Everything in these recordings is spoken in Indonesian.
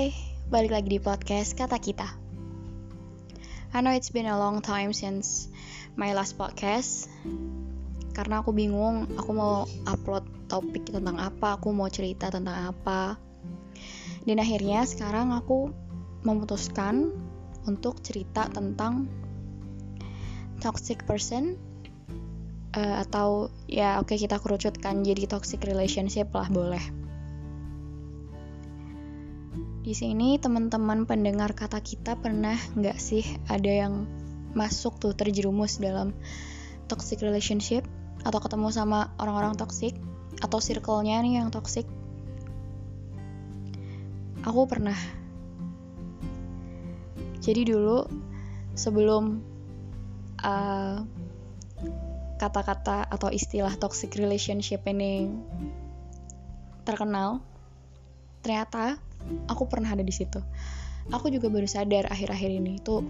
Hai, balik lagi di podcast Kata Kita. I know it's been a long time since my last podcast. Karena aku bingung, aku mau upload topik tentang apa, aku mau cerita tentang apa. Dan akhirnya sekarang aku memutuskan untuk cerita tentang toxic person uh, atau ya oke okay, kita kerucutkan jadi toxic relationship lah boleh. Di sini teman-teman pendengar kata kita pernah nggak sih ada yang masuk tuh terjerumus dalam toxic relationship atau ketemu sama orang-orang toxic atau circle-nya nih yang toxic? Aku pernah. Jadi dulu sebelum uh, kata-kata atau istilah toxic relationship ini terkenal, ternyata aku pernah ada di situ. Aku juga baru sadar akhir-akhir ini itu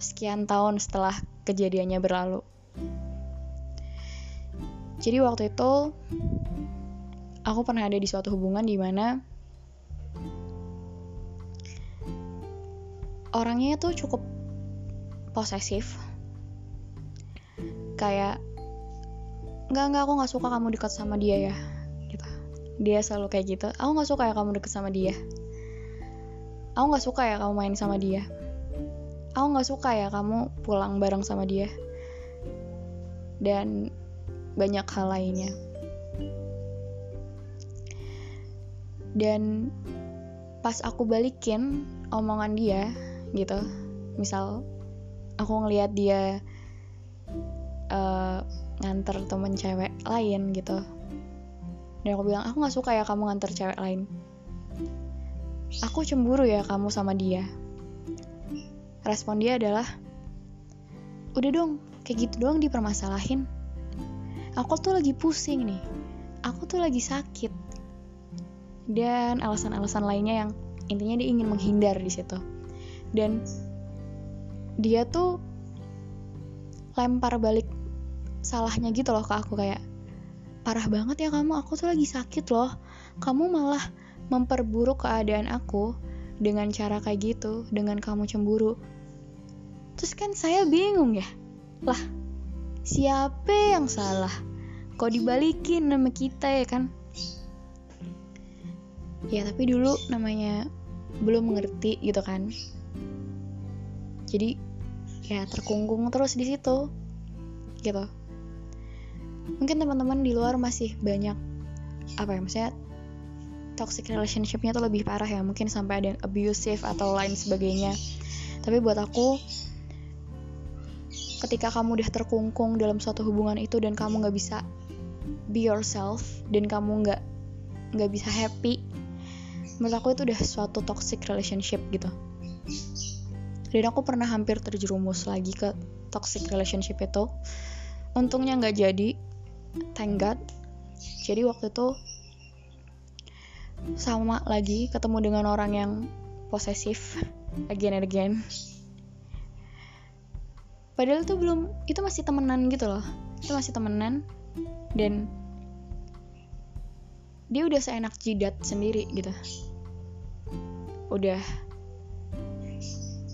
sekian tahun setelah kejadiannya berlalu. Jadi waktu itu aku pernah ada di suatu hubungan di mana orangnya tuh cukup posesif kayak nggak nggak aku nggak suka kamu dekat sama dia ya dia selalu kayak gitu. Aku nggak suka ya kamu deket sama dia. Aku nggak suka ya kamu main sama dia. Aku nggak suka ya kamu pulang bareng sama dia. Dan banyak hal lainnya. Dan pas aku balikin omongan dia gitu misal aku ngelihat dia uh, nganter temen cewek lain gitu dan aku bilang aku nggak suka ya kamu nganter cewek lain. Aku cemburu ya kamu sama dia. Respon dia adalah udah dong kayak gitu doang dipermasalahin. Aku tuh lagi pusing nih. Aku tuh lagi sakit. Dan alasan-alasan lainnya yang intinya dia ingin menghindar di situ. Dan dia tuh lempar balik salahnya gitu loh ke aku kayak parah banget ya kamu aku tuh lagi sakit loh. Kamu malah memperburuk keadaan aku dengan cara kayak gitu dengan kamu cemburu. Terus kan saya bingung ya. Lah siapa yang salah? Kok dibalikin nama kita ya kan? Ya tapi dulu namanya belum mengerti gitu kan. Jadi ya terkungkung terus di situ gitu mungkin teman-teman di luar masih banyak apa ya maksudnya toxic relationshipnya tuh lebih parah ya. Mungkin sampai ada yang abusive atau lain sebagainya. Tapi buat aku ketika kamu udah terkungkung dalam suatu hubungan itu dan kamu nggak bisa be yourself dan kamu nggak nggak bisa happy menurut aku itu udah suatu toxic relationship gitu. Dan aku pernah hampir terjerumus lagi ke toxic relationship itu. Untungnya nggak jadi thank God. Jadi waktu itu sama lagi ketemu dengan orang yang posesif again and again. Padahal itu belum itu masih temenan gitu loh. Itu masih temenan. Dan dia udah seenak jidat sendiri gitu. Udah.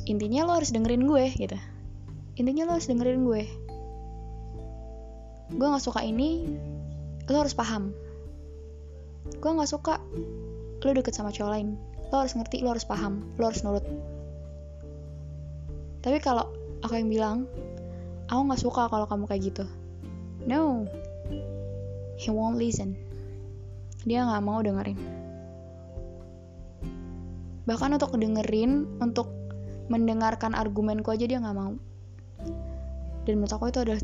Intinya lo harus dengerin gue gitu. Intinya lo harus dengerin gue gue nggak suka ini lo harus paham. Gue nggak suka lo deket sama cowok lain. Lo harus ngerti lo harus paham lo harus nurut. Tapi kalau aku yang bilang aku nggak suka kalau kamu kayak gitu. No. He won't listen. Dia nggak mau dengerin. Bahkan untuk dengerin untuk mendengarkan argumenku aja dia nggak mau. Dan menurut aku itu adalah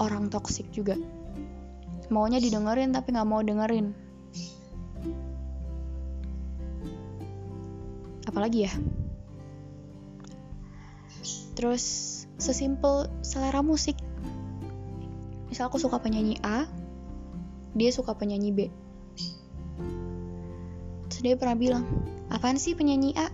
orang toksik juga. Maunya didengerin tapi nggak mau dengerin. Apalagi ya? Terus sesimpel selera musik. Misal aku suka penyanyi A dia suka penyanyi B. Terus dia pernah bilang apaan sih penyanyi A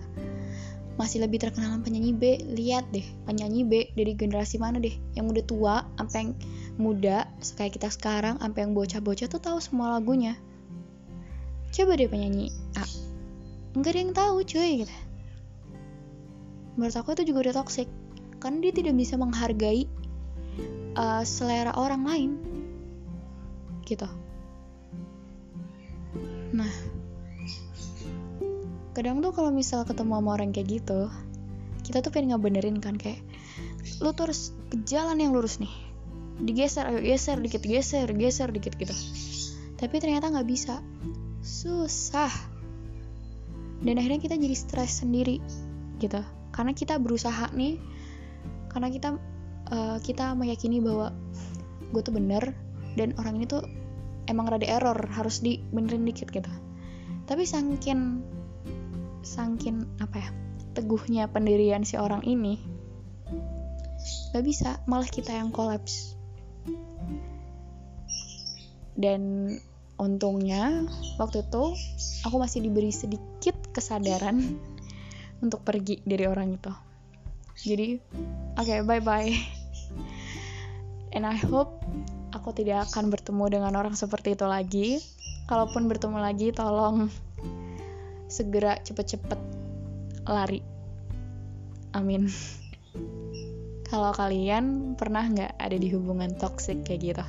masih lebih terkenal penyanyi B. Lihat deh penyanyi B dari generasi mana deh? Yang udah tua sampai yang muda kayak kita sekarang sampai yang bocah-bocah tuh tahu semua lagunya. Coba deh penyanyi A. Nggak ada yang tahu cuy gitu. Menurut aku itu juga udah toxic karena dia tidak bisa menghargai uh, selera orang lain. Gitu. Nah kadang tuh kalau misal ketemu sama orang kayak gitu kita tuh pengen ngebenerin kan kayak lu tuh harus ke jalan yang lurus nih. Digeser ayo geser dikit geser geser dikit gitu. Tapi ternyata nggak bisa. Susah. Dan akhirnya kita jadi stres sendiri gitu. Karena kita berusaha nih karena kita uh, kita meyakini bahwa gue tuh bener dan orang ini tuh emang rada error harus dibenerin dikit gitu. Tapi sangkin sangkin apa ya teguhnya pendirian si orang ini gak bisa. Malah kita yang kolaps. Dan untungnya waktu itu aku masih diberi sedikit kesadaran untuk pergi dari orang itu. Jadi oke okay, bye bye and I hope aku tidak akan bertemu dengan orang seperti itu lagi. Kalaupun bertemu lagi tolong segera cepet-cepet lari. Amin. Kalau kalian pernah nggak ada di hubungan toxic kayak gitu